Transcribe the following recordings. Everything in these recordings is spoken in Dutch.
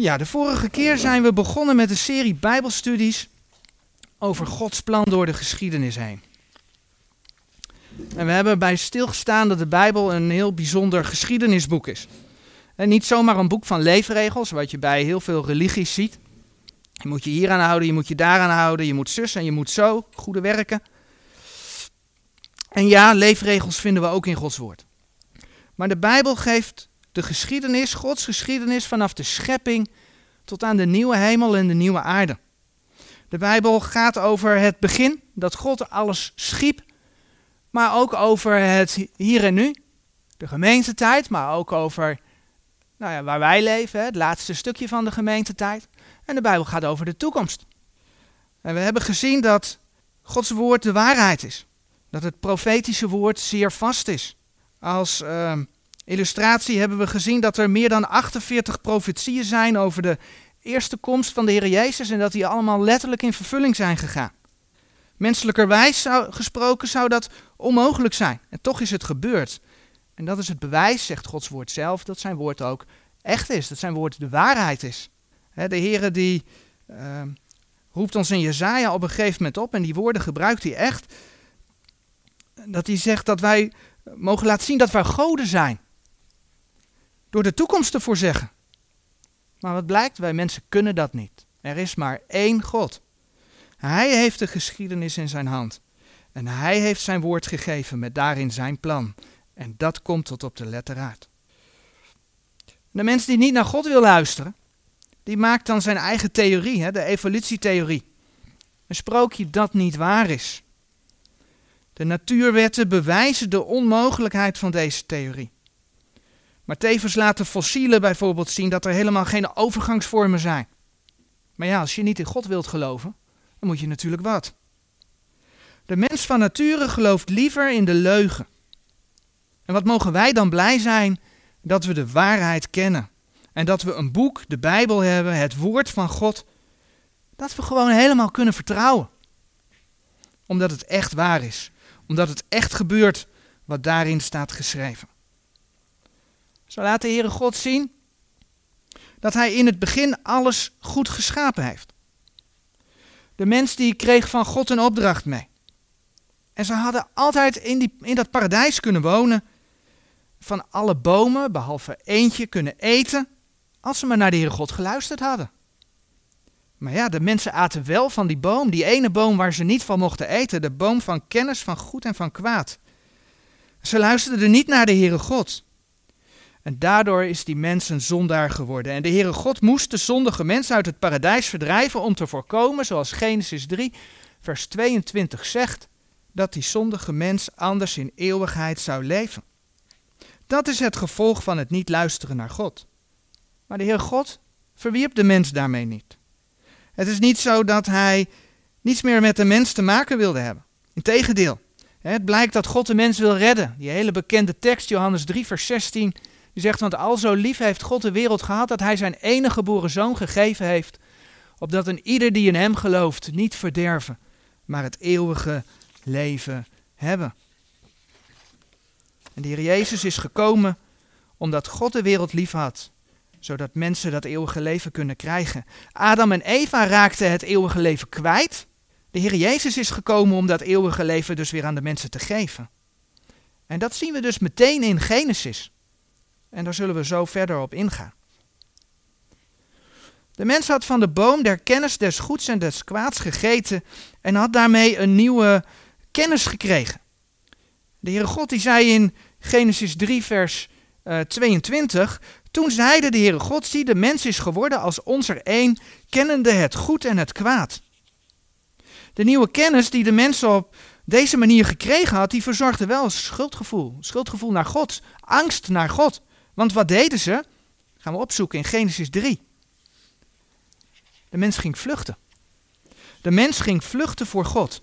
Ja, de vorige keer zijn we begonnen met een serie Bijbelstudies over Gods plan door de geschiedenis heen. En we hebben bij stilgestaan dat de Bijbel een heel bijzonder geschiedenisboek is. En niet zomaar een boek van leefregels, wat je bij heel veel religies ziet. Je moet je hier aan houden, je moet je daar aan houden, je moet zus en je moet zo, goede werken. En ja, leefregels vinden we ook in Gods woord. Maar de Bijbel geeft de geschiedenis, Gods geschiedenis vanaf de schepping tot aan de nieuwe hemel en de nieuwe aarde. De Bijbel gaat over het begin, dat God alles schiep, maar ook over het hier en nu, de gemeentetijd, maar ook over nou ja, waar wij leven, het laatste stukje van de gemeentetijd. En de Bijbel gaat over de toekomst. En we hebben gezien dat Gods woord de waarheid is. Dat het profetische woord zeer vast is. Als uh, illustratie hebben we gezien dat er meer dan 48 profetieën zijn over de eerste komst van de Heer Jezus en dat die allemaal letterlijk in vervulling zijn gegaan. Menselijkerwijs zou, gesproken zou dat onmogelijk zijn. En toch is het gebeurd. En dat is het bewijs, zegt Gods woord zelf, dat zijn woord ook echt is. Dat zijn woord de waarheid is. de Heer die uh, roept ons in Jezaja op een gegeven moment op en die woorden gebruikt hij echt. Dat hij zegt dat wij mogen laten zien dat wij goden zijn. Door de toekomst te voorzeggen. Maar wat blijkt, wij mensen kunnen dat niet. Er is maar één God. Hij heeft de geschiedenis in zijn hand. En hij heeft zijn woord gegeven met daarin zijn plan. En dat komt tot op de letter uit. De mens die niet naar God wil luisteren, die maakt dan zijn eigen theorie, hè, de evolutietheorie. Een sprookje dat niet waar is. De natuurwetten bewijzen de onmogelijkheid van deze theorie. Maar tevens laten fossielen bijvoorbeeld zien dat er helemaal geen overgangsvormen zijn. Maar ja, als je niet in God wilt geloven, dan moet je natuurlijk wat. De mens van nature gelooft liever in de leugen. En wat mogen wij dan blij zijn dat we de waarheid kennen. En dat we een boek, de Bijbel hebben, het woord van God, dat we gewoon helemaal kunnen vertrouwen. Omdat het echt waar is. Omdat het echt gebeurt wat daarin staat geschreven. Zo laat de Heere God zien dat hij in het begin alles goed geschapen heeft. De mens die kreeg van God een opdracht mee. En ze hadden altijd in, die, in dat paradijs kunnen wonen. Van alle bomen, behalve eentje, kunnen eten. Als ze maar naar de Heere God geluisterd hadden. Maar ja, de mensen aten wel van die boom, die ene boom waar ze niet van mochten eten, de boom van kennis van goed en van kwaad. Ze luisterden niet naar de Heere God. En daardoor is die mens een zondaar geworden. En de Heere God moest de zondige mens uit het paradijs verdrijven om te voorkomen, zoals Genesis 3, vers 22 zegt, dat die zondige mens anders in eeuwigheid zou leven. Dat is het gevolg van het niet luisteren naar God. Maar de Heer God verwierp de mens daarmee niet. Het is niet zo dat hij niets meer met de mens te maken wilde hebben. Integendeel, het blijkt dat God de mens wil redden. Die hele bekende tekst, Johannes 3, vers 16, die zegt, want al zo lief heeft God de wereld gehad dat hij zijn enige geboren zoon gegeven heeft, opdat een ieder die in hem gelooft niet verderven, maar het eeuwige leven hebben. En de Heer Jezus is gekomen omdat God de wereld lief had, zodat mensen dat eeuwige leven kunnen krijgen. Adam en Eva raakten het eeuwige leven kwijt. De Heer Jezus is gekomen om dat eeuwige leven dus weer aan de mensen te geven. En dat zien we dus meteen in Genesis. En daar zullen we zo verder op ingaan. De mens had van de boom der kennis des goeds en des kwaads gegeten en had daarmee een nieuwe kennis gekregen. De Heere God die zei in Genesis 3 vers uh, 22, toen zeide de Heere God, zie de mens is geworden als ons er één, kennende het goed en het kwaad. De nieuwe kennis die de mens op deze manier gekregen had, die verzorgde wel schuldgevoel. Schuldgevoel naar God, angst naar God. Want wat deden ze? Gaan we opzoeken in Genesis 3. De mens ging vluchten. De mens ging vluchten voor God.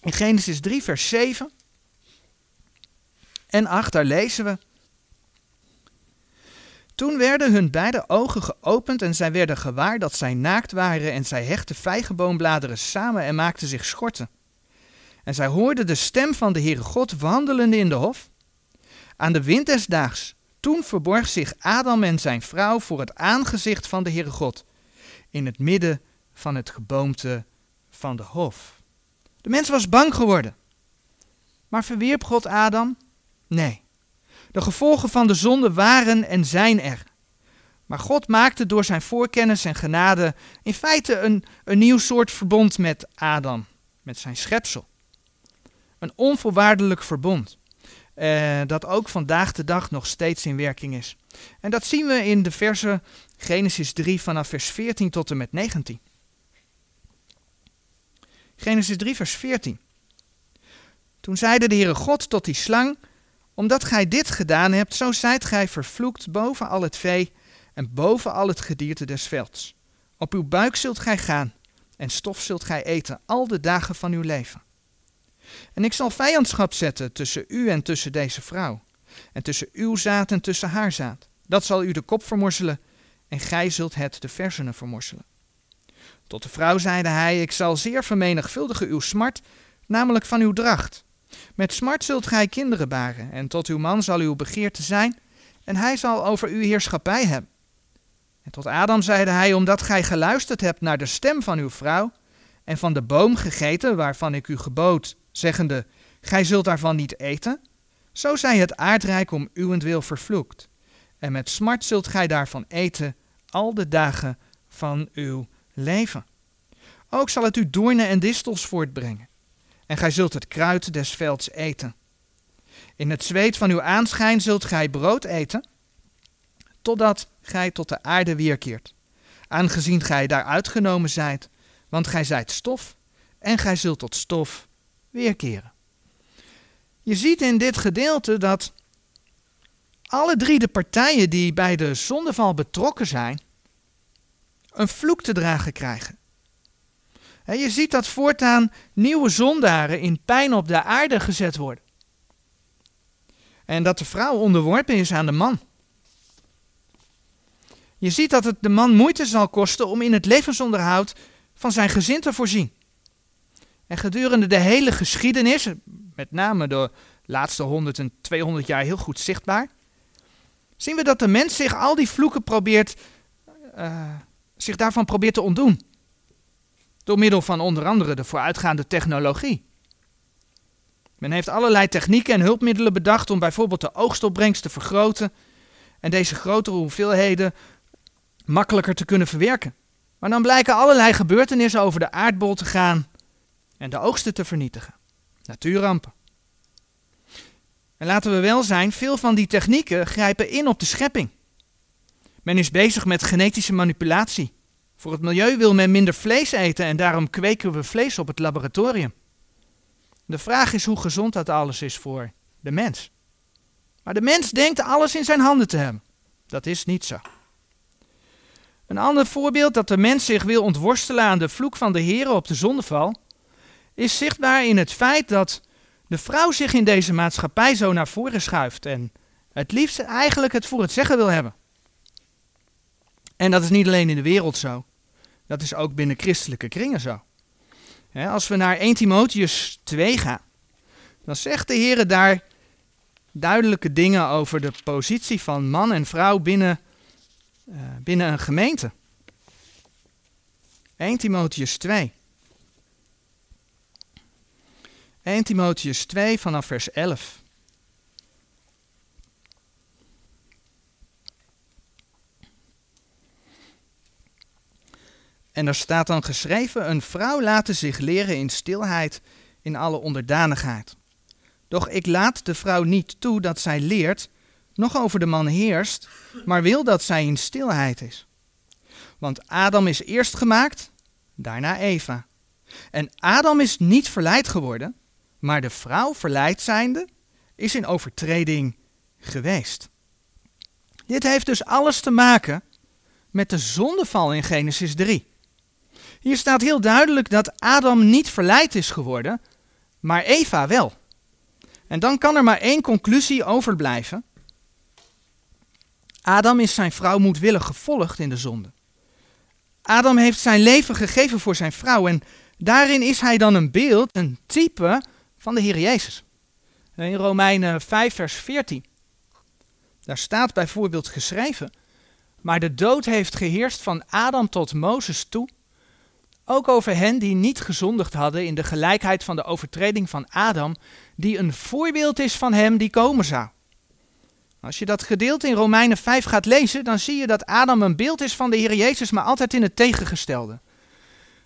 In Genesis 3, vers 7 en 8, daar lezen we. Toen werden hun beide ogen geopend en zij werden gewaar dat zij naakt waren en zij hechten vijgenboombladeren samen en maakten zich schorten. En zij hoorden de stem van de Heere God wandelende in de hof. Aan de wind des daags Toen verborg zich Adam en zijn vrouw voor het aangezicht van de Heere God, in het midden van het geboomte van de hof. De mens was bang geworden. Maar verwierp God Adam? Nee. De gevolgen van de zonde waren en zijn er. Maar God maakte door zijn voorkennis en genade in feite een, een nieuw soort verbond met Adam, met zijn schepsel. Een onvoorwaardelijk verbond, eh, dat ook vandaag de dag nog steeds in werking is. En dat zien we in de versen Genesis 3 vanaf vers 14 tot en met 19. Genesis 3, vers 14. Toen zeide de Heere God tot die slang, omdat gij dit gedaan hebt, zo zijt gij vervloekt boven al het vee en boven al het gedierte des velds. Op uw buik zult gij gaan en stof zult gij eten al de dagen van uw leven. En ik zal vijandschap zetten tussen u en tussen deze vrouw, en tussen uw zaad en tussen haar zaad. Dat zal u de kop vermorzelen, en gij zult het de versenen vermorzelen. Tot de vrouw zeide hij, ik zal zeer vermenigvuldigen uw smart, namelijk van uw dracht. Met smart zult gij kinderen baren, en tot uw man zal uw begeerte zijn, en hij zal over u heerschappij hebben. En tot Adam zeide hij, omdat gij geluisterd hebt naar de stem van uw vrouw, en van de boom gegeten waarvan ik u gebood, zeggende, gij zult daarvan niet eten, zo zij het aardrijk om uwentwil vervloekt. En met smart zult gij daarvan eten al de dagen van uw leven. Ook zal het u doornen en distels voortbrengen. En gij zult het kruid des velds eten. In het zweet van uw aanschijn zult gij brood eten, totdat gij tot de aarde weerkeert. Aangezien gij daar uitgenomen zijt, want gij zijt stof, en gij zult tot stof weerkeren. Je ziet in dit gedeelte dat alle drie de partijen die bij de zondeval betrokken zijn, een vloek te dragen krijgen. En je ziet dat voortaan nieuwe zondaren in pijn op de aarde gezet worden. En dat de vrouw onderworpen is aan de man. Je ziet dat het de man moeite zal kosten om in het levensonderhoud van zijn gezin te voorzien. En gedurende de hele geschiedenis, met name de laatste 100 en 200 jaar heel goed zichtbaar, zien we dat de mens zich al die vloeken probeert, uh, zich daarvan probeert te ontdoen. Door middel van onder andere de vooruitgaande technologie. Men heeft allerlei technieken en hulpmiddelen bedacht om bijvoorbeeld de oogstopbrengst te vergroten en deze grotere hoeveelheden makkelijker te kunnen verwerken. Maar dan blijken allerlei gebeurtenissen over de aardbol te gaan en de oogsten te vernietigen. Natuurrampen. En laten we wel zijn, veel van die technieken grijpen in op de schepping. Men is bezig met genetische manipulatie. Voor het milieu wil men minder vlees eten en daarom kweken we vlees op het laboratorium. De vraag is hoe gezond dat alles is voor de mens. Maar de mens denkt alles in zijn handen te hebben. Dat is niet zo. Een ander voorbeeld dat de mens zich wil ontworstelen aan de vloek van de Heer op de zondeval, is zichtbaar in het feit dat de vrouw zich in deze maatschappij zo naar voren schuift en het liefst eigenlijk het voor het zeggen wil hebben. En dat is niet alleen in de wereld zo, dat is ook binnen christelijke kringen zo. als we naar 1 Timotheus 2 gaan, dan zegt de Heer daar duidelijke dingen over de positie van man en vrouw binnen uh, binnen een gemeente. 1 Timotheus 2. 1 Timotheus 2 vanaf vers 11. En daar staat dan geschreven: Een vrouw laten zich leren in stilheid, in alle onderdanigheid. Doch ik laat de vrouw niet toe dat zij leert, nog over de man heerst, maar wil dat zij in stilheid is. Want Adam is eerst gemaakt, daarna Eva. En Adam is niet verleid geworden, maar de vrouw verleid zijnde is in overtreding geweest. Dit heeft dus alles te maken met de zondeval in Genesis 3. Hier staat heel duidelijk dat Adam niet verleid is geworden, maar Eva wel. En dan kan er maar één conclusie overblijven. Adam is zijn vrouw moedwillig gevolgd in de zonde. Adam heeft zijn leven gegeven voor zijn vrouw en daarin is hij dan een beeld, een type van de Heer Jezus. In Romeinen 5, vers 14. Daar staat bijvoorbeeld geschreven, maar de dood heeft geheerst van Adam tot Mozes toe, ook over hen die niet gezondigd hadden in de gelijkheid van de overtreding van Adam, die een voorbeeld is van hem die komen zou. Als je dat gedeelte in Romeinen 5 gaat lezen, dan zie je dat Adam een beeld is van de Heer Jezus, maar altijd in het tegengestelde.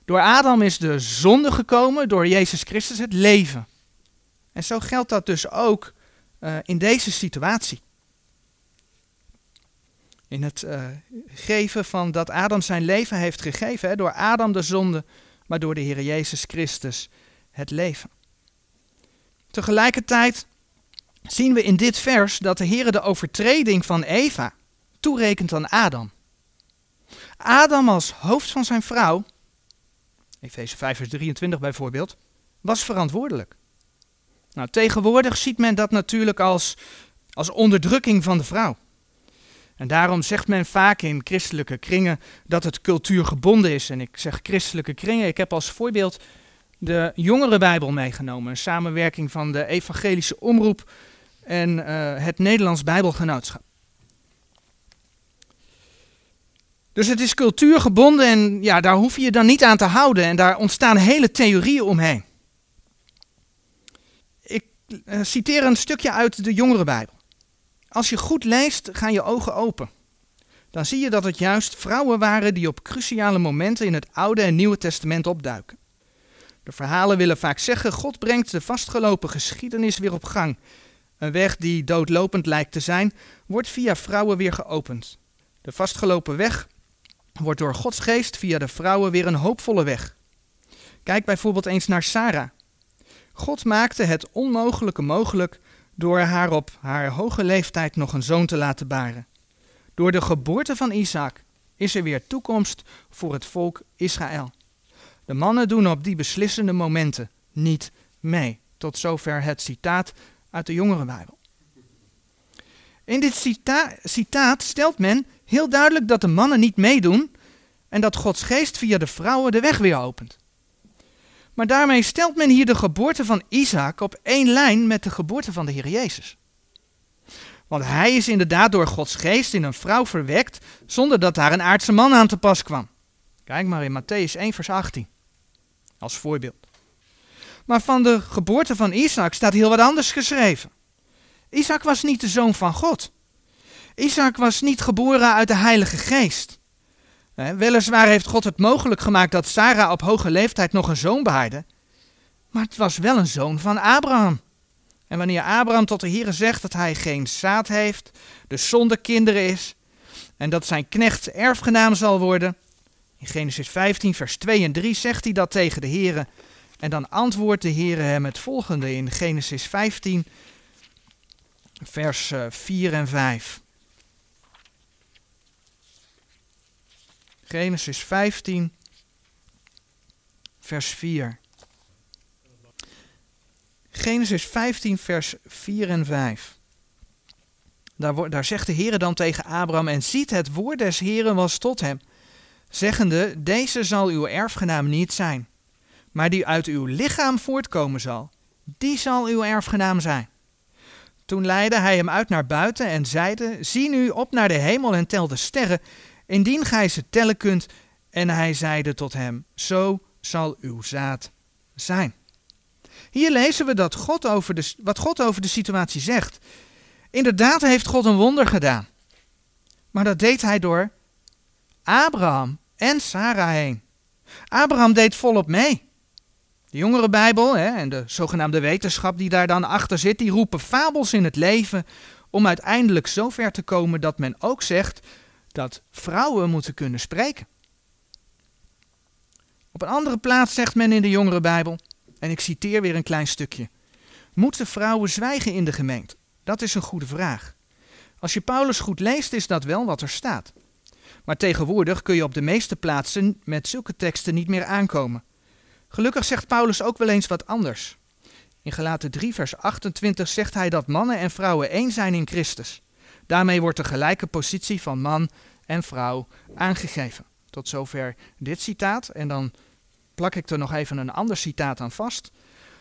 Door Adam is de zonde gekomen, door Jezus Christus het leven. En zo geldt dat dus ook uh, in deze situatie. In het uh, geven van dat Adam zijn leven heeft gegeven, hè, door Adam de zonde, maar door de Heer Jezus Christus het leven. Tegelijkertijd zien we in dit vers dat de Heer de overtreding van Eva toerekent aan Adam. Adam als hoofd van zijn vrouw, Efeze 5 vers 23 bijvoorbeeld, was verantwoordelijk. Nou, tegenwoordig ziet men dat natuurlijk als, als onderdrukking van de vrouw. En daarom zegt men vaak in christelijke kringen dat het cultuurgebonden is. En ik zeg christelijke kringen, ik heb als voorbeeld de jongere Bijbel meegenomen. Een samenwerking van de evangelische omroep en uh, het Nederlands Bijbelgenootschap. Dus het is cultuurgebonden en ja, daar hoef je je dan niet aan te houden. En daar ontstaan hele theorieën omheen. Uh, citeer een stukje uit de jongere Bijbel. Als je goed leest, gaan je ogen open. Dan zie je dat het juist vrouwen waren die op cruciale momenten in het Oude en Nieuwe Testament opduiken. De verhalen willen vaak zeggen: God brengt de vastgelopen geschiedenis weer op gang. Een weg die doodlopend lijkt te zijn, wordt via vrouwen weer geopend. De vastgelopen weg wordt door Gods geest via de vrouwen weer een hoopvolle weg. Kijk bijvoorbeeld eens naar Sarah. God maakte het onmogelijke mogelijk door haar op haar hoge leeftijd nog een zoon te laten baren. Door de geboorte van Isaac is er weer toekomst voor het volk Israël. De mannen doen op die beslissende momenten niet mee. Tot zover het citaat uit de jongere Bijbel. In dit cita citaat stelt men heel duidelijk dat de mannen niet meedoen en dat Gods geest via de vrouwen de weg weer opent. Maar daarmee stelt men hier de geboorte van Isaac op één lijn met de geboorte van de Heer Jezus. Want hij is inderdaad door Gods geest in een vrouw verwekt, zonder dat daar een aardse man aan te pas kwam. Kijk maar in Matthäus 1, vers 18. Als voorbeeld. Maar van de geboorte van Isaac staat heel wat anders geschreven. Isaac was niet de zoon van God. Isaac was niet geboren uit de Heilige Geest. Weliswaar heeft God het mogelijk gemaakt dat Sarah op hoge leeftijd nog een zoon behaarde, maar het was wel een zoon van Abraham. En wanneer Abraham tot de Heer zegt dat hij geen zaad heeft, dus zonder kinderen is, en dat zijn knecht erfgenaam zal worden, in Genesis 15, vers 2 en 3 zegt hij dat tegen de Heer. En dan antwoordt de Heer hem het volgende in Genesis 15, vers 4 eh, en 5. Genesis 15, vers 4. Genesis 15, vers 4 en 5. Daar, daar zegt de Heer dan tegen Abraham: En ziet, het woord des Heeren was tot hem, zeggende: Deze zal uw erfgenaam niet zijn, maar die uit uw lichaam voortkomen zal, die zal uw erfgenaam zijn. Toen leidde hij hem uit naar buiten en zeide: Zie nu op naar de hemel en tel de sterren, indien gij ze tellen kunt. En hij zeide tot hem, zo zal uw zaad zijn. Hier lezen we dat God over de, wat God over de situatie zegt. Inderdaad heeft God een wonder gedaan. Maar dat deed hij door Abraham en Sarah heen. Abraham deed volop mee. De jongere Bijbel hè, en de zogenaamde wetenschap die daar dan achter zit, die roepen fabels in het leven om uiteindelijk zover te komen dat men ook zegt dat vrouwen moeten kunnen spreken. Op een andere plaats zegt men in de jongere Bijbel, en ik citeer weer een klein stukje: Moeten vrouwen zwijgen in de gemeente? Dat is een goede vraag. Als je Paulus goed leest, is dat wel wat er staat. Maar tegenwoordig kun je op de meeste plaatsen met zulke teksten niet meer aankomen. Gelukkig zegt Paulus ook wel eens wat anders. In Galaten 3, vers 28 zegt hij dat mannen en vrouwen één zijn in Christus. Daarmee wordt de gelijke positie van man en vrouw aangegeven. Tot zover dit citaat. En dan plak ik er nog even een ander citaat aan vast.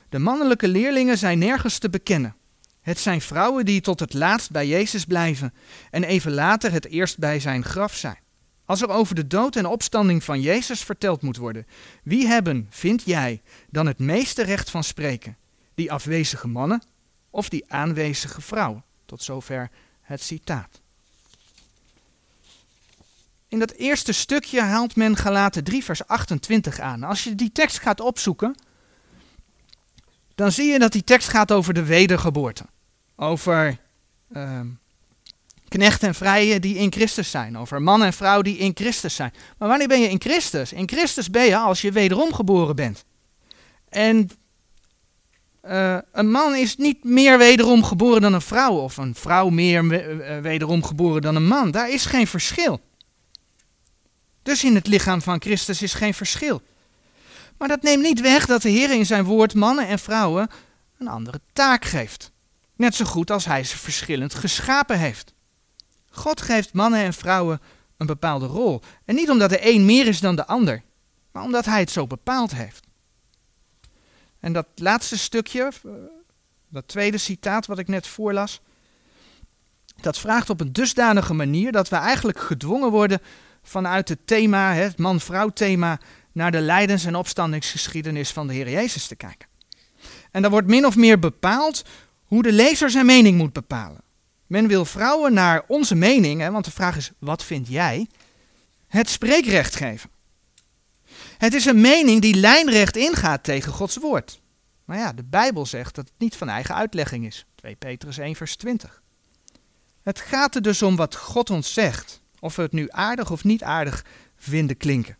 De mannelijke leerlingen zijn nergens te bekennen. Het zijn vrouwen die tot het laatst bij Jezus blijven en even later het eerst bij zijn graf zijn. Als er over de dood en opstanding van Jezus verteld moet worden, wie hebben, vind jij, dan het meeste recht van spreken? Die afwezige mannen of die aanwezige vrouwen? Tot zover het citaat. In dat eerste stukje haalt men Galaten 3 vers 28 aan. Als je die tekst gaat opzoeken, dan zie je dat die tekst gaat over de wedergeboorte. Over uh, knecht en vrije die in Christus zijn. Over man en vrouw die in Christus zijn. Maar wanneer ben je in Christus? In Christus ben je als je wederom geboren bent. En uh, een man is niet meer wederom geboren dan een vrouw. Of een vrouw meer eh, wederom geboren dan een man. Daar is geen verschil. Dus in het lichaam van Christus is geen verschil. Maar dat neemt niet weg dat de Heer in zijn woord mannen en vrouwen een andere taak geeft. Net zo goed als hij ze verschillend geschapen heeft. God geeft mannen en vrouwen een bepaalde rol. En niet omdat de een meer is dan de ander, maar omdat hij het zo bepaald heeft. En dat laatste stukje, eh, dat tweede citaat wat ik net voorlas, dat vraagt op een dusdanige manier dat we eigenlijk gedwongen worden vanuit het thema, het man-vrouw thema, naar de lijdens- en opstandingsgeschiedenis van de Heer Jezus te kijken. En dan wordt min of meer bepaald hoe de lezer zijn mening moet bepalen. Men wil vrouwen naar onze mening, hè, want de vraag is: wat vind jij? Het spreekrecht geven. Het is een mening die lijnrecht ingaat tegen Gods woord. Maar ja, de Bijbel zegt dat het niet van eigen uitlegging is. 2 Petrus 1, vers 20. Het gaat er dus om wat God ons zegt. Of we het nu aardig of niet aardig vinden klinken.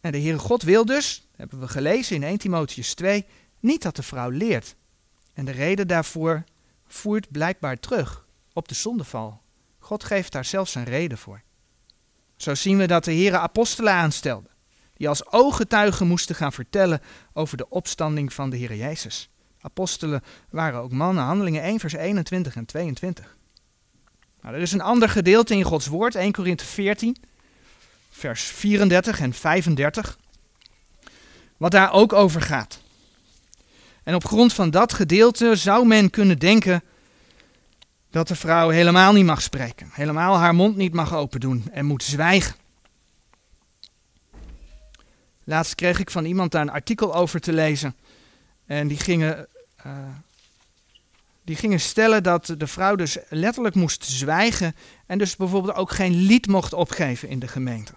En de Heere God wil dus, hebben we gelezen in 1 Timotheus 2, niet dat de vrouw leert. En de reden daarvoor voert blijkbaar terug op de zondeval. God geeft daar zelfs een reden voor. Zo zien we dat de Heere apostelen aanstelde, die als ooggetuigen moesten gaan vertellen over de opstanding van de Heer Jezus. Apostelen waren ook mannen, handelingen 1 vers 21 en 22. Nou, er is een ander gedeelte in Gods woord, 1 Korinthe 14, vers 34 en 35, wat daar ook over gaat. En op grond van dat gedeelte zou men kunnen denken dat de vrouw helemaal niet mag spreken, helemaal haar mond niet mag open doen en moet zwijgen. Laatst kreeg ik van iemand daar een artikel over te lezen. En die gingen, uh, die gingen stellen dat de vrouw dus letterlijk moest zwijgen. En dus bijvoorbeeld ook geen lied mocht opgeven in de gemeente.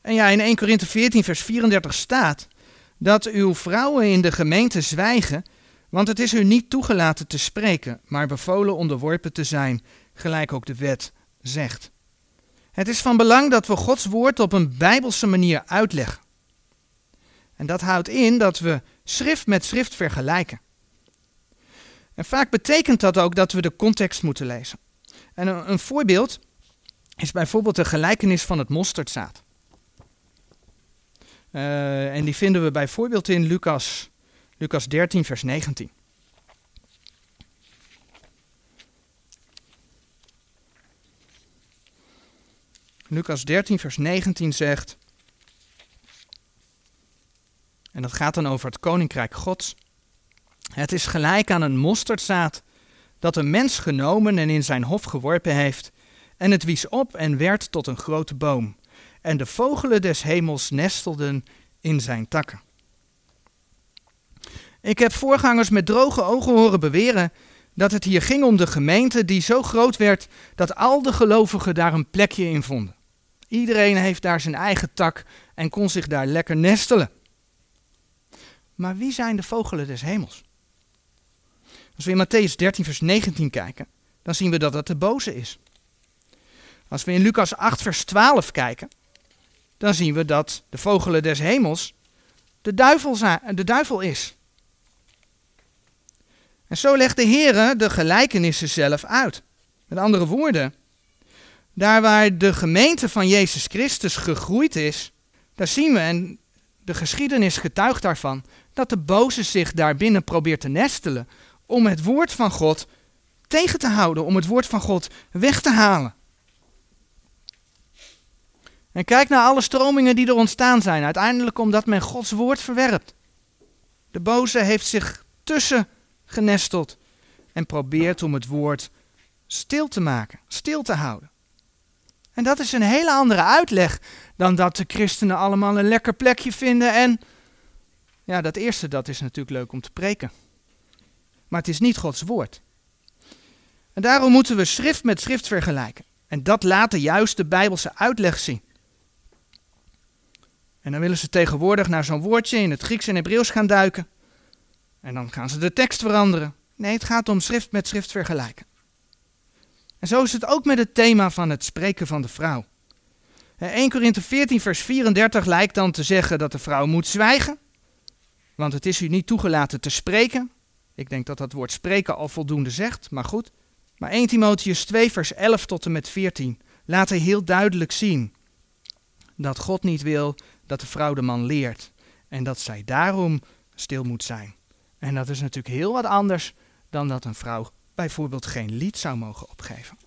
En ja, in 1 Korinthe 14, vers 34 staat dat uw vrouwen in de gemeente zwijgen, want het is u niet toegelaten te spreken, maar bevolen onderworpen te zijn, gelijk ook de wet zegt. Het is van belang dat we Gods woord op een bijbelse manier uitleggen. En dat houdt in dat we schrift met schrift vergelijken. En vaak betekent dat ook dat we de context moeten lezen. En een, een voorbeeld is bijvoorbeeld de gelijkenis van het mosterdzaad. Uh, en die vinden we bijvoorbeeld in Lucas, Lucas 13, vers 19. Lucas 13, vers 19 zegt, en dat gaat dan over het koninkrijk Gods. Het is gelijk aan een mosterdzaad dat een mens genomen en in zijn hof geworpen heeft, en het wies op en werd tot een grote boom en de vogelen des hemels nestelden in zijn takken. Ik heb voorgangers met droge ogen horen beweren dat het hier ging om de gemeente die zo groot werd dat al de gelovigen daar een plekje in vonden. Iedereen heeft daar zijn eigen tak en kon zich daar lekker nestelen. Maar wie zijn de vogelen des hemels? Als we in Matthäus 13, vers 19 kijken, dan zien we dat dat de boze is. Als we in Lucas 8, vers 12 kijken, dan zien we dat de vogelen des hemels de duivel, de duivel is. En zo legt de Heer de gelijkenissen zelf uit. Met andere woorden, daar waar de gemeente van Jezus Christus gegroeid is, daar zien we, en de geschiedenis getuigt daarvan, dat de boze zich daarbinnen probeert te nestelen om het woord van God tegen te houden, om het woord van God weg te halen. En kijk naar alle stromingen die er ontstaan zijn, uiteindelijk omdat men Gods woord verwerpt. De boze heeft zich tussen genesteld en probeert om het woord stil te maken, stil te houden. En dat is een hele andere uitleg dan dat de christenen allemaal een lekker plekje vinden en ja, dat eerste dat is natuurlijk leuk om te preken. Maar het is niet Gods woord. En daarom moeten we schrift met schrift vergelijken. En dat laat de juiste Bijbelse uitleg zien. En dan willen ze tegenwoordig naar zo'n woordje in het Grieks en Hebreeuws gaan duiken. En dan gaan ze de tekst veranderen. Nee, het gaat om schrift met schrift vergelijken. En zo is het ook met het thema van het spreken van de vrouw. 1 Korinthe 14, vers 34 lijkt dan te zeggen dat de vrouw moet zwijgen. Want het is u niet toegelaten te spreken. Ik denk dat dat woord spreken al voldoende zegt, maar goed. Maar 1 Timotheus 2, vers 11 tot en met 14 laat hij heel duidelijk zien dat God niet wil dat de vrouw de man leert en dat zij daarom stil moet zijn. En dat is natuurlijk heel wat anders dan dat een vrouw bijvoorbeeld geen lied zou mogen opgeven.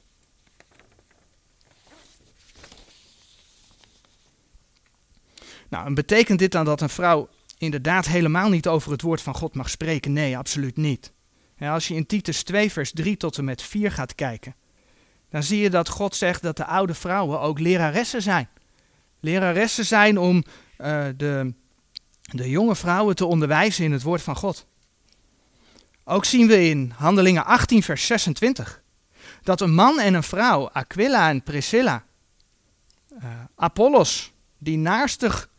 Nou, en betekent dit dan dat een vrouw inderdaad helemaal niet over het woord van God mag spreken? Nee, absoluut niet. als je in Titus 2, vers 3 tot en met 4 gaat kijken, dan zie je dat God zegt dat de oude vrouwen ook leraressen zijn. Leraressen zijn om uh, de, de jonge vrouwen te onderwijzen in het woord van God. Ook zien we in Handelingen 18, vers 26, dat een man en een vrouw, Aquila en Priscilla, uh, Apollos, die naastig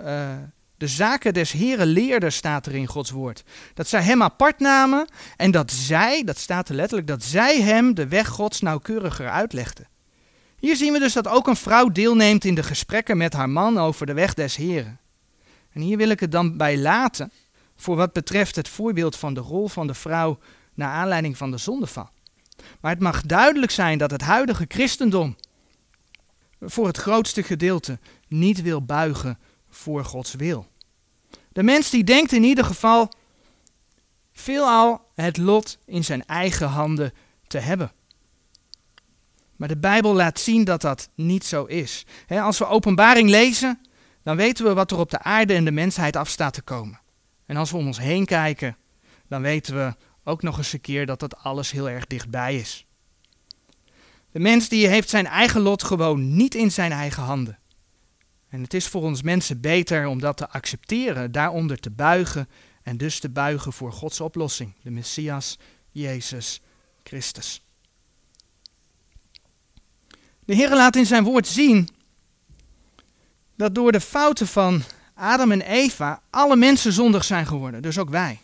uh, de zaken des Heren leerden, staat er in Gods woord. Dat zij hem apart namen en dat zij, dat staat er letterlijk, dat zij hem de weg Gods nauwkeuriger uitlegden. Hier zien we dus dat ook een vrouw deelneemt in de gesprekken met haar man over de weg des Heren. En hier wil ik het dan bij laten voor wat betreft het voorbeeld van de rol van de vrouw naar aanleiding van de zondeval. Maar het mag duidelijk zijn dat het huidige christendom voor het grootste gedeelte niet wil buigen voor Gods wil. De mens die denkt in ieder geval veelal het lot in zijn eigen handen te hebben. Maar de Bijbel laat zien dat dat niet zo is. als we openbaring lezen, dan weten we wat er op de aarde en de mensheid af staat te komen. En als we om ons heen kijken, dan weten we ook nog eens een keer dat dat alles heel erg dichtbij is. De mens die heeft zijn eigen lot gewoon niet in zijn eigen handen. En het is voor ons mensen beter om dat te accepteren, daaronder te buigen en dus te buigen voor Gods oplossing, de Messias, Jezus Christus. De Heer laat in zijn woord zien dat door de fouten van Adam en Eva alle mensen zondig zijn geworden, dus ook wij.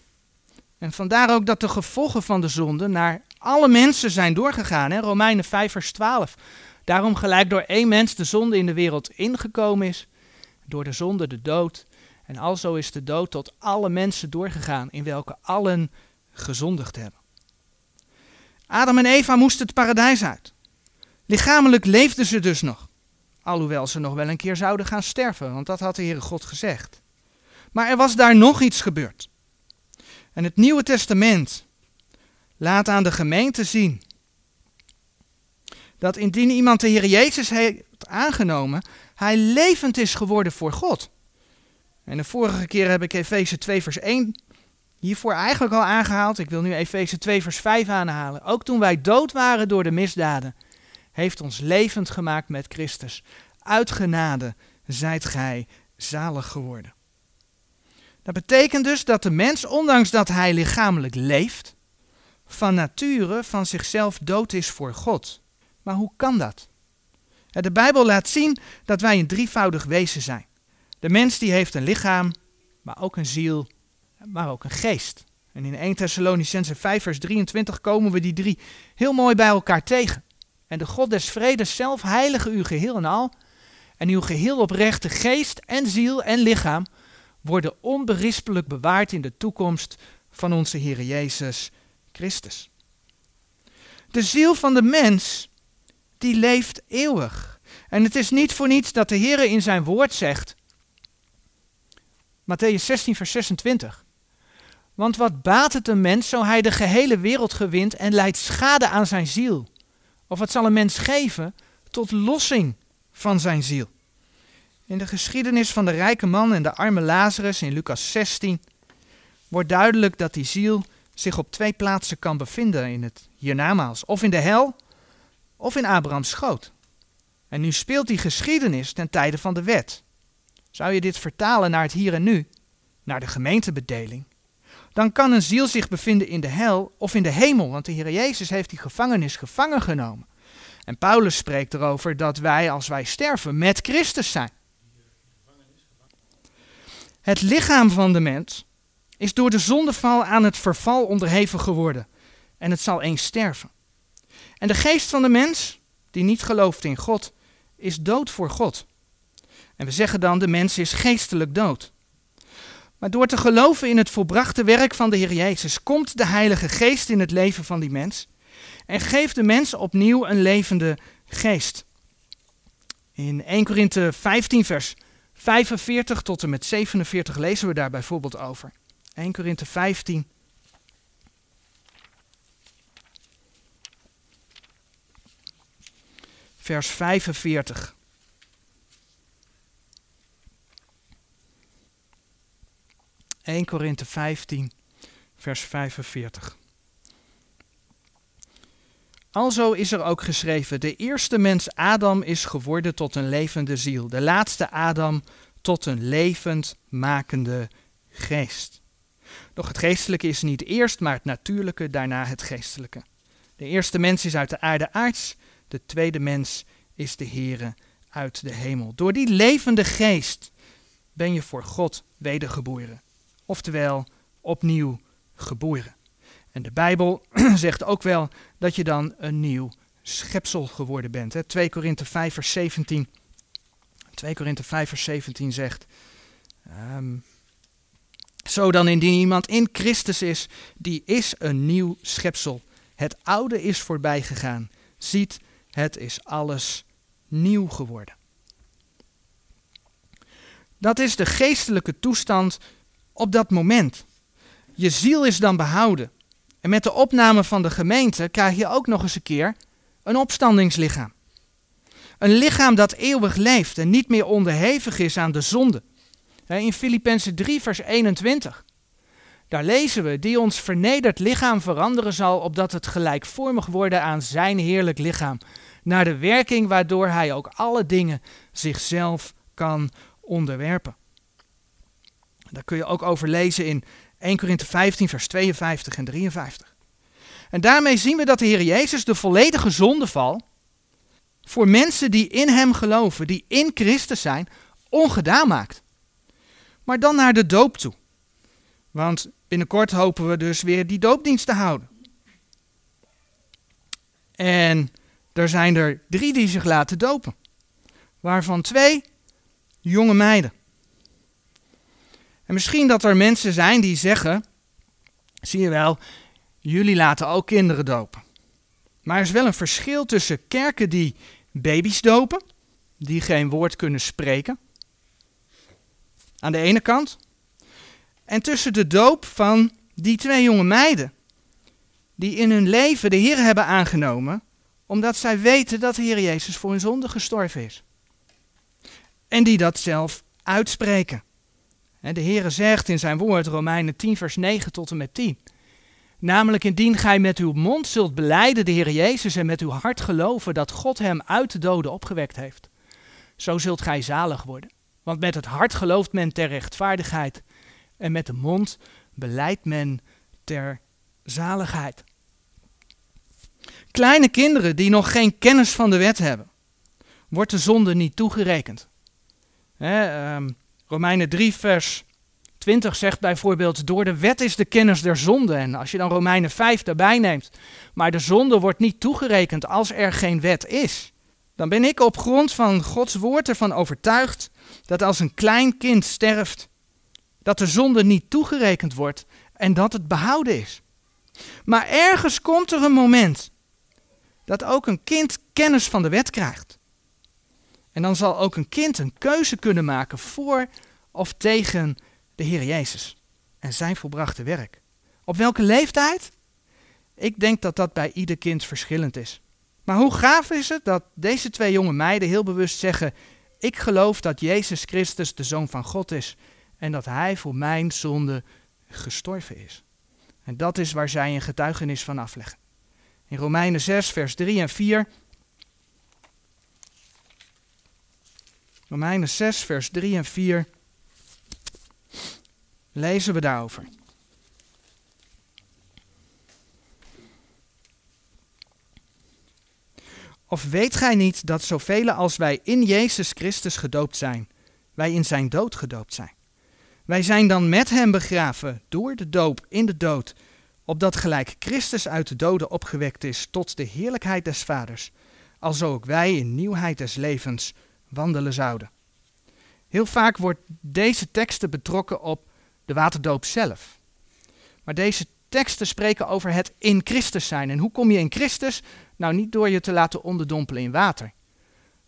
En vandaar ook dat de gevolgen van de zonde naar alle mensen zijn doorgegaan. Hè? Romeinen 5 vers 12. Daarom gelijk door één mens de zonde in de wereld ingekomen is, door de zonde de dood. En alzo is de dood tot alle mensen doorgegaan, in welke allen gezondigd hebben. Adam en Eva moesten het paradijs uit. Lichamelijk leefden ze dus nog. Alhoewel ze nog wel een keer zouden gaan sterven, want dat had de Heere God gezegd. Maar er was daar nog iets gebeurd. En het Nieuwe Testament laat aan de gemeente zien dat indien iemand de Heer Jezus heeft aangenomen, hij levend is geworden voor God. En de vorige keer heb ik Efeze 2 vers 1 hiervoor eigenlijk al aangehaald. Ik wil nu Efeze 2 vers 5 aanhalen. Ook toen wij dood waren door de misdaden, heeft ons levend gemaakt met Christus. Uit genade zijt gij zalig geworden. Dat betekent dus dat de mens, ondanks dat hij lichamelijk leeft, van nature van zichzelf dood is voor God. Maar hoe kan dat? De Bijbel laat zien dat wij een drievoudig wezen zijn. De mens die heeft een lichaam, maar ook een ziel, maar ook een geest. En in 1 Thessalonicense 5 vers 23 komen we die drie heel mooi bij elkaar tegen. En de God des vredes zelf heilige uw geheel en al. En uw geheel oprechte geest en ziel en lichaam worden onberispelijk bewaard in de toekomst van onze Heer Jezus Christus. De ziel van de mens, die leeft eeuwig. En het is niet voor niets dat de Heer in zijn woord zegt, Matthäus 16, vers 26. Want wat baat het een mens zo hij de gehele wereld gewint en leidt schade aan zijn ziel? Of wat zal een mens geven tot lossing van zijn ziel? In de geschiedenis van de rijke man en de arme Lazarus in Lucas 16 wordt duidelijk dat die ziel zich op twee plaatsen kan bevinden in het hiernamaals. Of in de hel, of in Abrahams schoot. En nu speelt die geschiedenis ten tijde van de wet. Zou je dit vertalen naar het hier en nu, naar de gemeentebedeling, dan kan een ziel zich bevinden in de hel of in de hemel, want de Heer Jezus heeft die gevangenis gevangen genomen. En Paulus spreekt erover dat wij, als wij sterven, met Christus zijn. Het lichaam van de mens is door de zondeval aan het verval onderhevig geworden en het zal eens sterven. En de geest van de mens, die niet gelooft in God, is dood voor God. En we zeggen dan, de mens is geestelijk dood. Maar door te geloven in het volbrachte werk van de Heer Jezus, komt de Heilige Geest in het leven van die mens en geeft de mens opnieuw een levende geest. In 1 Korinthe 15, vers 45 tot en met 47 lezen we daar bijvoorbeeld over. 1 Korinthe 15. Vers 45. ...1 Korinthe 15, vers 45. Alzo is er ook geschreven, de eerste mens Adam is geworden tot een levende ziel, de laatste Adam tot een levend makende geest. Doch het geestelijke is niet eerst, maar het natuurlijke, daarna het geestelijke. De eerste mens is uit de aarde aards, de tweede mens is de Heere uit de hemel. Door die levende geest ben je voor God wedergeboren, oftewel opnieuw geboren. En de Bijbel zegt ook wel dat je dan een nieuw schepsel geworden bent. Hè? 2 Korinthe 5 vers 17. 2 Korinthe 5 vers 17 zegt... Um, zo dan indien iemand in Christus is, die is een nieuw schepsel. Het oude is voorbij gegaan. Ziet, het is alles nieuw geworden. Dat is de geestelijke toestand op dat moment. Je ziel is dan behouden. En met de opname van de gemeente krijg je ook nog eens een keer een opstandingslichaam. Een lichaam dat eeuwig leeft en niet meer onderhevig is aan de zonde. In Filippenzen 3, vers 21. Daar lezen we, die ons vernederd lichaam veranderen zal, opdat het gelijkvormig worden aan zijn heerlijk lichaam, naar de werking waardoor hij ook alle dingen zichzelf kan onderwerpen. Daar kun je ook over lezen in 1 Korinthe 15, vers 52 en 53. En daarmee zien we dat de Heer Jezus de volledige zondeval voor mensen die in Hem geloven, die in Christus zijn, ongedaan maakt. Maar dan naar de doop toe. Want binnenkort hopen we dus weer die doopdienst te houden. En er zijn er drie die zich laten dopen. Waarvan twee jonge meiden. En misschien dat er mensen zijn die zeggen, zie je wel, jullie laten ook kinderen dopen. Maar er is wel een verschil tussen kerken die baby's dopen, die geen woord kunnen spreken, aan de ene kant, en tussen de doop van die twee jonge meiden, die in hun leven de Heer hebben aangenomen, omdat zij weten dat de Heer Jezus voor hun zonde gestorven is. En die dat zelf uitspreken. De Heere zegt in zijn woord, Romeinen 10, vers 9 tot en met 10. Namelijk indien gij met uw mond zult beleiden de Heer Jezus en met uw hart geloven dat God hem uit de doden opgewekt heeft, zo zult gij zalig worden. Want met het hart gelooft men ter rechtvaardigheid en met de mond beleidt men ter zaligheid. Kleine kinderen die nog geen kennis van de wet hebben, wordt de zonde niet toegerekend. He, Romeinen 3, vers 20 zegt bijvoorbeeld: Door de wet is de kennis der zonde. En als je dan Romeinen 5 daarbij neemt, maar de zonde wordt niet toegerekend als er geen wet is. Dan ben ik op grond van Gods woord ervan overtuigd dat als een klein kind sterft, dat de zonde niet toegerekend wordt en dat het behouden is. Maar ergens komt er een moment dat ook een kind kennis van de wet krijgt. En dan zal ook een kind een keuze kunnen maken voor of tegen de Heer Jezus en zijn volbrachte werk. Op welke leeftijd? Ik denk dat dat bij ieder kind verschillend is. Maar hoe gaaf is het dat deze twee jonge meiden heel bewust zeggen: Ik geloof dat Jezus Christus de Zoon van God is en dat Hij voor mijn zonde gestorven is. En dat is waar zij een getuigenis van afleggen. In Romeinen 6, vers 3 en 4. Romeinen 6, vers 3 en 4. Lezen we daarover. Of weet gij niet dat zoveel als wij in Jezus Christus gedoopt zijn, wij in zijn dood gedoopt zijn? Wij zijn dan met hem begraven door de doop in de dood, opdat gelijk Christus uit de doden opgewekt is tot de heerlijkheid des Vaders, alzo ook wij in nieuwheid des levens wandelen zouden. Heel vaak wordt deze teksten betrokken op de waterdoop zelf. Maar deze teksten spreken over het in Christus zijn. En hoe kom je in Christus? Nou, niet door je te laten onderdompelen in water,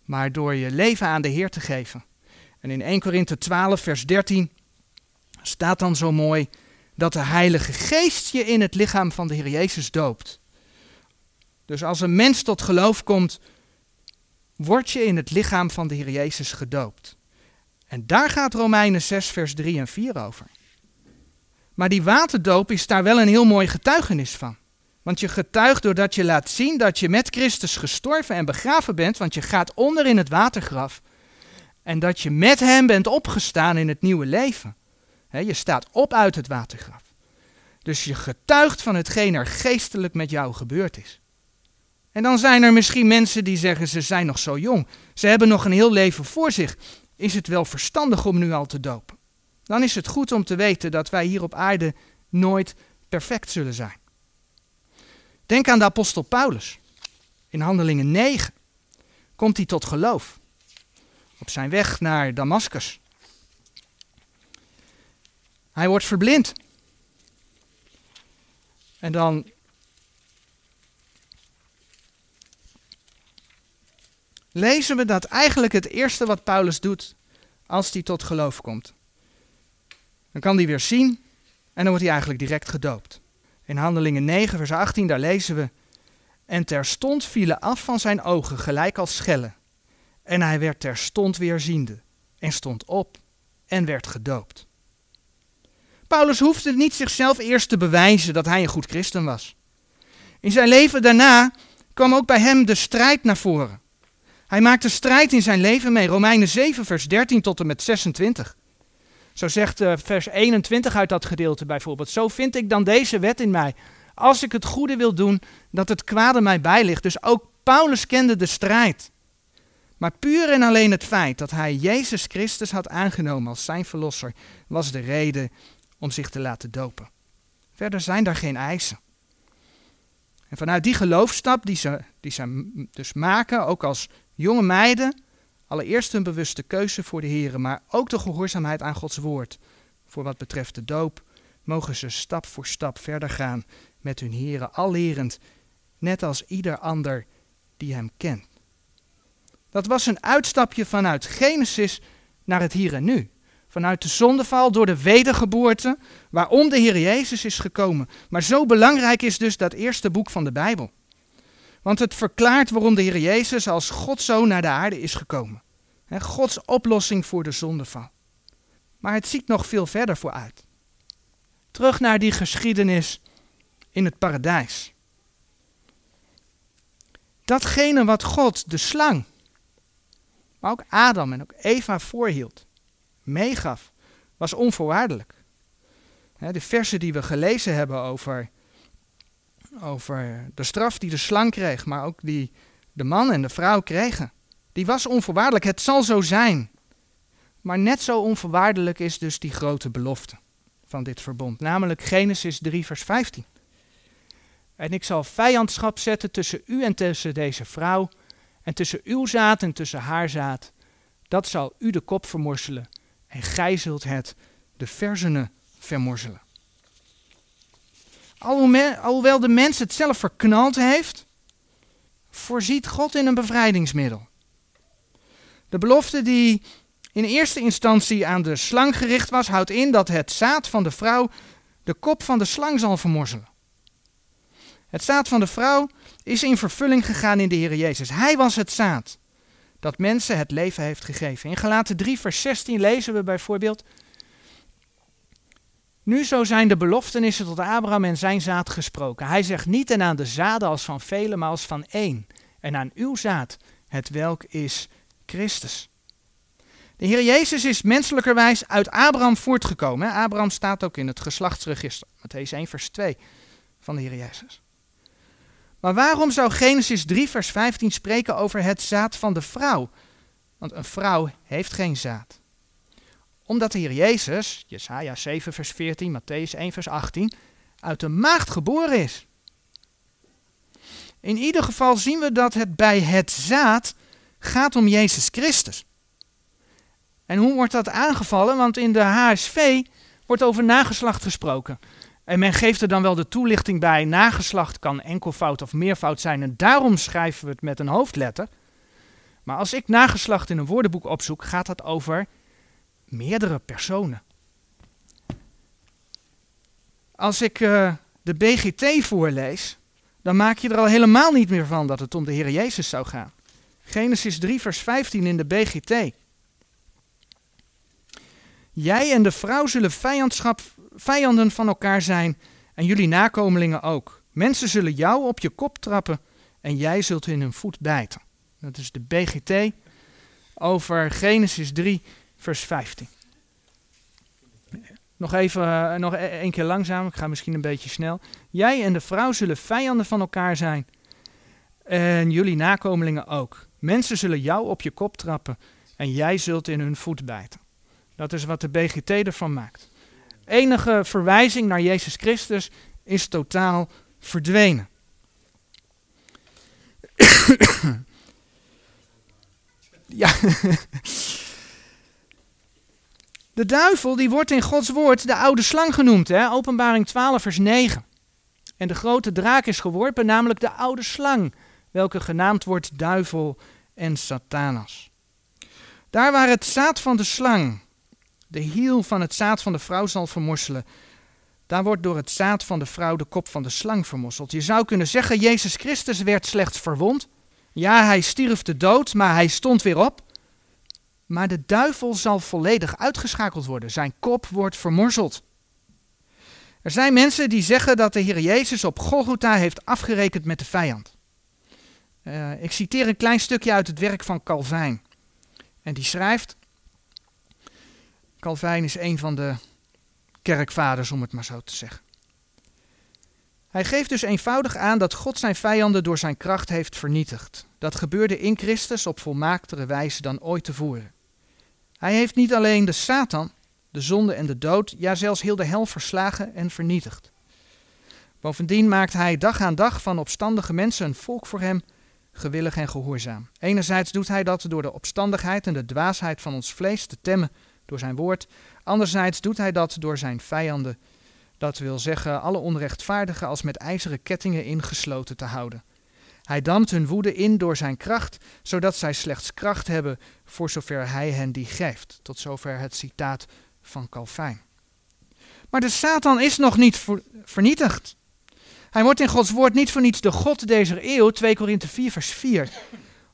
maar door je leven aan de Heer te geven. En in 1 Korinthe 12, vers 13 staat dan zo mooi dat de Heilige Geest je in het lichaam van de Heer Jezus doopt. Dus als een mens tot geloof komt, word je in het lichaam van de Heer Jezus gedoopt. En daar gaat Romeinen 6, vers 3 en 4 over. Maar die waterdoop is daar wel een heel mooi getuigenis van. Want je getuigt doordat je laat zien dat je met Christus gestorven en begraven bent, want je gaat onder in het watergraf. En dat je met Hem bent opgestaan in het nieuwe leven. je staat op uit het watergraf. Dus je getuigt van hetgeen er geestelijk met jou gebeurd is. En dan zijn er misschien mensen die zeggen ze zijn nog zo jong. Ze hebben nog een heel leven voor zich. Is het wel verstandig om nu al te dopen? Dan is het goed om te weten dat wij hier op aarde nooit perfect zullen zijn. Denk aan de apostel Paulus. In Handelingen 9 komt hij tot geloof. Op zijn weg naar Damascus. Hij wordt verblind. En dan lezen we dat eigenlijk het eerste wat Paulus doet als hij tot geloof komt. Dan kan hij weer zien en dan wordt hij eigenlijk direct gedoopt. In Handelingen 9, vers 18, daar lezen we. En terstond vielen af van zijn ogen gelijk als schellen. En hij werd terstond weer ziende. En stond op en werd gedoopt. Paulus hoefde niet zichzelf eerst te bewijzen dat hij een goed christen was. In zijn leven daarna kwam ook bij hem de strijd naar voren. Hij maakte strijd in zijn leven mee. Romeinen 7, vers 13 tot en met 26. Zo zegt uh, vers 21 uit dat gedeelte bijvoorbeeld. Zo vind ik dan deze wet in mij. Als ik het goede wil doen, dat het kwade mij bijligt. Dus ook Paulus kende de strijd. Maar puur en alleen het feit dat hij Jezus Christus had aangenomen als zijn verlosser, was de reden om zich te laten dopen. Verder zijn daar geen eisen. En vanuit die geloofstap die ze, die ze dus maken, ook als jonge meiden, Allereerst een bewuste keuze voor de Heer, maar ook de gehoorzaamheid aan Gods woord. Voor wat betreft de doop mogen ze stap voor stap verder gaan met hun Heeren, al lerend, net als ieder ander die hem kent. Dat was een uitstapje vanuit Genesis naar het hier en nu. Vanuit de zondeval door de wedergeboorte, waarom de Heer Jezus is gekomen. Maar zo belangrijk is dus dat eerste boek van de Bijbel. Want het verklaart waarom de Heer Jezus als Godzoon naar de aarde is gekomen. Gods oplossing voor de zondeval. Maar het ziet nog veel verder vooruit. Terug naar die geschiedenis in het paradijs. Datgene wat God, de slang, maar ook Adam en ook Eva voorhield, meegaf, was onvoorwaardelijk. De versen die we gelezen hebben over over de straf die de slang kreeg, maar ook die de man en de vrouw kregen. Die was onvoorwaardelijk. Het zal zo zijn. Maar net zo onvoorwaardelijk is dus die grote belofte van dit verbond, namelijk Genesis 3, vers 15. En ik zal vijandschap zetten tussen u en tussen deze vrouw, en tussen uw zaad en tussen haar zaad. Dat zal u de kop vermorzelen, en gij zult het de verzenen vermorzelen. Alhoewel de mens het zelf verknald heeft, voorziet God in een bevrijdingsmiddel. De belofte die in eerste instantie aan de slang gericht was, houdt in dat het zaad van de vrouw de kop van de slang zal vermorzelen. Het zaad van de vrouw is in vervulling gegaan in de Heer Jezus. Hij was het zaad dat mensen het leven heeft gegeven. In Galaten 3, vers 16 lezen we bijvoorbeeld: Nu zo zijn de beloftenissen tot Abraham en zijn zaad gesproken. Hij zegt niet en aan de zaden als van velen, maar als van één. En aan uw zaad, het welk is Christus. De Heer Jezus is menselijkerwijs uit Abraham voortgekomen. Abraham staat ook in het geslachtsregister, Matthäus 1 vers 2 van de Heer Jezus. Maar waarom zou Genesis 3 vers 15 spreken over het zaad van de vrouw? Want een vrouw heeft geen zaad omdat de Jezus, Jesaja 7 vers 14, Matthäus 1 vers 18, uit de maagd geboren is. In ieder geval zien we dat het bij het zaad gaat om Jezus Christus. En hoe wordt dat aangevallen? Want in de HSV wordt over nageslacht gesproken. En men geeft er dan wel de toelichting bij, nageslacht kan enkelvoud of meervoud zijn en daarom schrijven we het met een hoofdletter. Maar als ik nageslacht in een woordenboek opzoek, gaat dat over meerdere personen. Als ik uh, de BGT voorlees, dan maak je er al helemaal niet meer van dat het om de Heer Jezus zou gaan. Genesis 3, vers 15 in de BGT. Jij en de vrouw zullen vijandschap, vijanden van elkaar zijn en jullie nakomelingen ook. Mensen zullen jou op je kop trappen en jij zult in hun voet bijten. Dat is de BGT over Genesis 3, vers 15. Nog even, uh, nog e-, een keer langzaam, ik ga misschien een beetje snel. Jij en de vrouw zullen vijanden van elkaar zijn. En jullie nakomelingen ook. Mensen zullen jou op je kop trappen en jij zult in hun voet bijten. Dat is wat de BGT ervan maakt. Enige verwijzing naar Jezus Christus is totaal verdwenen. ja. De duivel die wordt in Gods woord de oude slang genoemd, hè? openbaring 12 vers 9. En de grote draak is geworpen, namelijk de oude slang, welke genaamd wordt duivel en satanas. Daar waar het zaad van de slang de hiel van het zaad van de vrouw zal vermorselen, daar wordt door het zaad van de vrouw de kop van de slang vermosseld. Je zou kunnen zeggen, Jezus Christus werd slechts verwond. Ja, hij stierf de dood, maar hij stond weer op. Maar de duivel zal volledig uitgeschakeld worden. Zijn kop wordt vermorzeld. Er zijn mensen die zeggen dat de Heer Jezus op Golgotha heeft afgerekend met de vijand. Uh, ik citeer een klein stukje uit het werk van Calvijn. En die schrijft: Calvijn is een van de kerkvaders, om het maar zo te zeggen. Hij geeft dus eenvoudig aan dat God zijn vijanden door zijn kracht heeft vernietigd. Dat gebeurde in Christus op volmaaktere wijze dan ooit tevoren. Hij heeft niet alleen de Satan, de zonde en de dood, ja zelfs heel de hel verslagen en vernietigd. Bovendien maakt hij dag aan dag van opstandige mensen een volk voor hem, gewillig en gehoorzaam. Enerzijds doet hij dat door de opstandigheid en de dwaasheid van ons vlees te temmen door zijn woord. Anderzijds doet hij dat door zijn vijanden, dat wil zeggen alle onrechtvaardigen als met ijzeren kettingen ingesloten te houden. Hij dampt hun woede in door zijn kracht, zodat zij slechts kracht hebben voor zover hij hen die geeft. Tot zover het citaat van Calvijn. Maar de Satan is nog niet vernietigd. Hij wordt in Gods woord niet voor niets de God deze eeuw, 2 Korinthe 4 vers 4.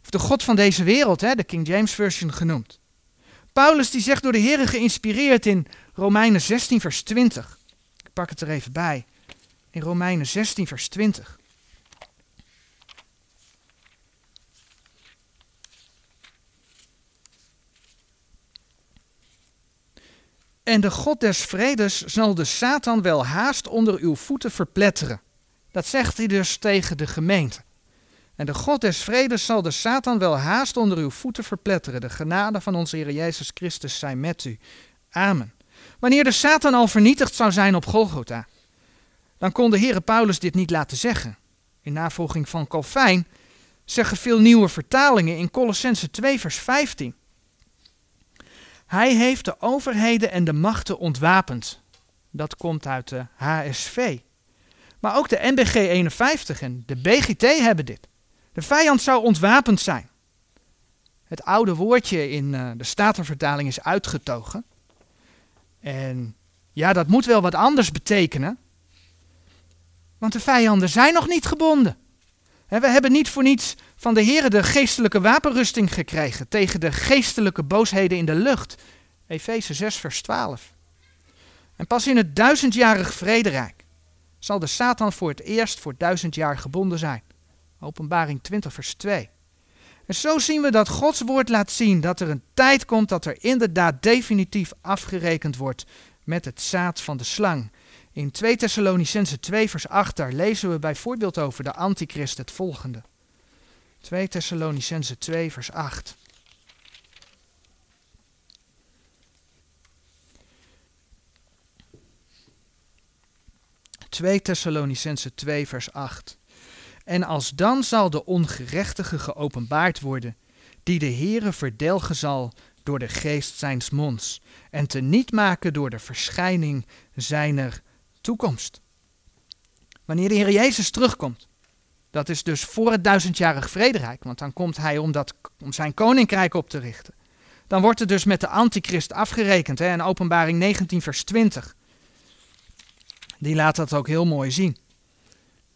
Of de God van deze wereld, hè, de King James Version genoemd. Paulus die zegt door de Heer geïnspireerd in Romeinen 16 vers 20. Ik pak het er even bij. In Romeinen 16 vers 20. En de God des vredes zal de Satan wel haast onder uw voeten verpletteren. Dat zegt hij dus tegen de gemeente. En de God des vredes zal de Satan wel haast onder uw voeten verpletteren. De genade van onze Heer Jezus Christus zij met u. Amen. Wanneer de Satan al vernietigd zou zijn op Golgotha, dan kon de Heere Paulus dit niet laten zeggen. In navolging van Calvijn zeggen veel nieuwe vertalingen in Colossense 2 vers 15. Hij heeft de overheden en de machten ontwapend. Dat komt uit de HSV. Maar ook de NBG 51 en de BGT hebben dit. De vijand zou ontwapend zijn. Het oude woordje in uh, de Statenvertaling is uitgetogen. En ja, dat moet wel wat anders betekenen. Want de vijanden zijn nog niet gebonden. we hebben niet voor niets van de Heer de geestelijke wapenrusting gekregen tegen de geestelijke boosheden in de lucht. Efeze 6, vers 12. En pas in het duizendjarig vrederijk zal de Satan voor het eerst voor duizend jaar gebonden zijn. Openbaring 20, vers 2. En zo zien we dat Gods woord laat zien dat er een tijd komt dat er inderdaad definitief afgerekend wordt met het zaad van de slang. In 2 Thessalonicense 2 vers 8 daar lezen we bijvoorbeeld over de antichrist het volgende. 2 Thessalonicense 2 vers 8. 2 Thessalonicense 2 vers 8. En als dan zal de ongerechtige geopenbaard worden, die de Heere verdelgen zal door de geest zijns monds, en te niet maken door de verschijning zijner toekomst. Wanneer de Heer Jezus terugkomt, dat is dus voor het duizendjarig vrederijk, want dan komt hij om, dat, om zijn koninkrijk op te richten. Dan wordt er dus met de antichrist afgerekend, hè, in openbaring 19 vers 20 die laat dat ook heel mooi zien.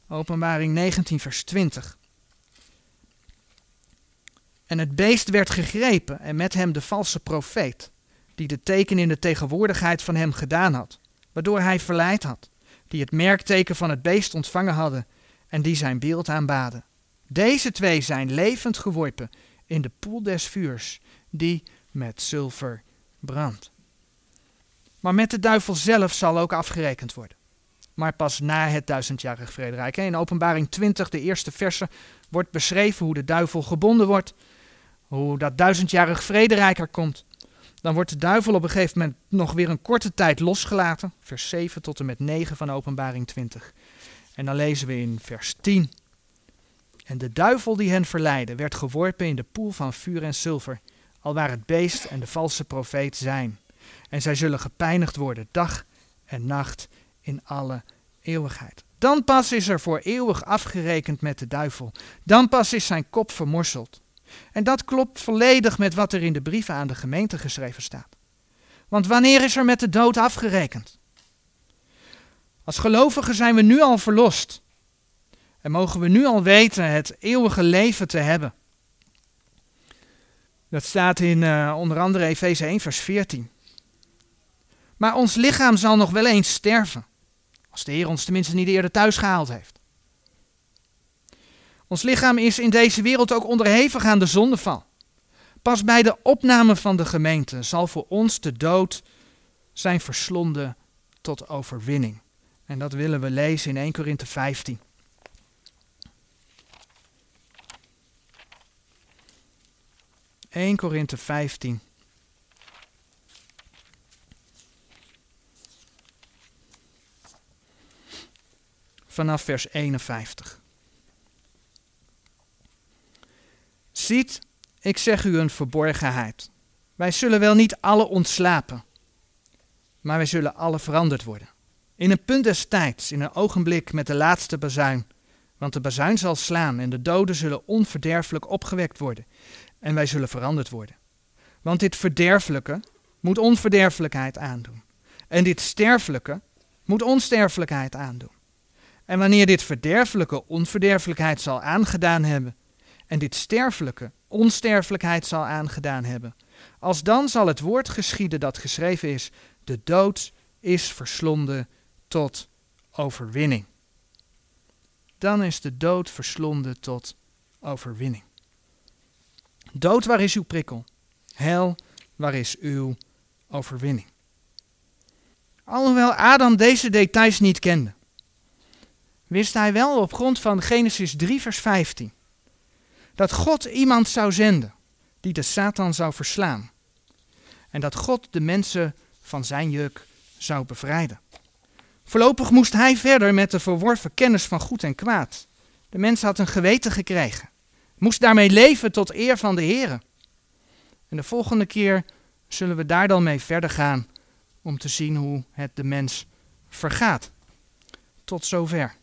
Openbaring 19, vers 20. En het beest werd gegrepen en met hem de valse profeet, die de teken in de tegenwoordigheid van hem gedaan had, waardoor hij verleid had, die het merkteken van het beest ontvangen hadden en die zijn beeld aanbaden. Deze twee zijn levend geworpen in de poel des vuurs, die met zilver brandt. Maar met de duivel zelf zal ook afgerekend worden maar pas na het duizendjarig vrederijk. In openbaring 20, de eerste verse, wordt beschreven hoe de duivel gebonden wordt, hoe dat duizendjarig vrederijk er komt. Dan wordt de duivel op een gegeven moment nog weer een korte tijd losgelaten, vers 7 tot en met 9 van openbaring 20. En dan lezen we in vers 10. En de duivel die hen verleidde, werd geworpen in de poel van vuur en zilver, alwaar het beest en de valse profeet zijn. En zij zullen gepijnigd worden dag en nacht in alle eeuwigheid. Dan pas is er voor eeuwig afgerekend met de duivel. Dan pas is zijn kop vermorseld. En dat klopt volledig met wat er in de brieven aan de gemeente geschreven staat. Want wanneer is er met de dood afgerekend? Als gelovigen zijn we nu al verlost. En mogen we nu al weten het eeuwige leven te hebben. Dat staat in uh, onder andere Efeze 1, vers 14. Maar ons lichaam zal nog wel eens sterven. Als de Heer ons tenminste niet eerder thuis gehaald heeft. Ons lichaam is in deze wereld ook onderhevig aan de zondeval. Pas bij de opname van de gemeente zal voor ons de dood zijn verslonden tot overwinning. En dat willen we lezen in 1 Korinthe 15. ...1 Korinthe 15. vanaf vers 51. Ziet, ik zeg u een verborgenheid. Wij zullen wel niet alle ontslapen, maar wij zullen alle veranderd worden. In een punt des tijds, in een ogenblik met de laatste bazuin. Want de bazuin zal slaan en de doden zullen onverderfelijk opgewekt worden. En wij zullen veranderd worden. Want dit verderfelijke moet onverderfelijkheid aandoen. En dit sterfelijke moet onsterfelijkheid aandoen. En wanneer dit verderfelijke onverderfelijkheid zal aangedaan hebben, en dit sterfelijke onsterfelijkheid zal aangedaan hebben, als dan zal het woord geschieden dat geschreven is, de dood is verslonden tot overwinning. Dan is de dood verslonden tot overwinning. Dood, waar is uw prikkel? Hel, waar is uw overwinning? Alhoewel Adam deze details niet kende, wist hij wel op grond van Genesis 3, vers 15 dat God iemand zou zenden die de Satan zou verslaan. En dat God de mensen van zijn juk zou bevrijden. Voorlopig moest hij verder met de verworven kennis van goed en kwaad. De mens had een geweten gekregen. Moest daarmee leven tot eer van de Heer. En de volgende keer zullen we daar dan mee verder gaan om te zien hoe het de mens vergaat. Tot zover.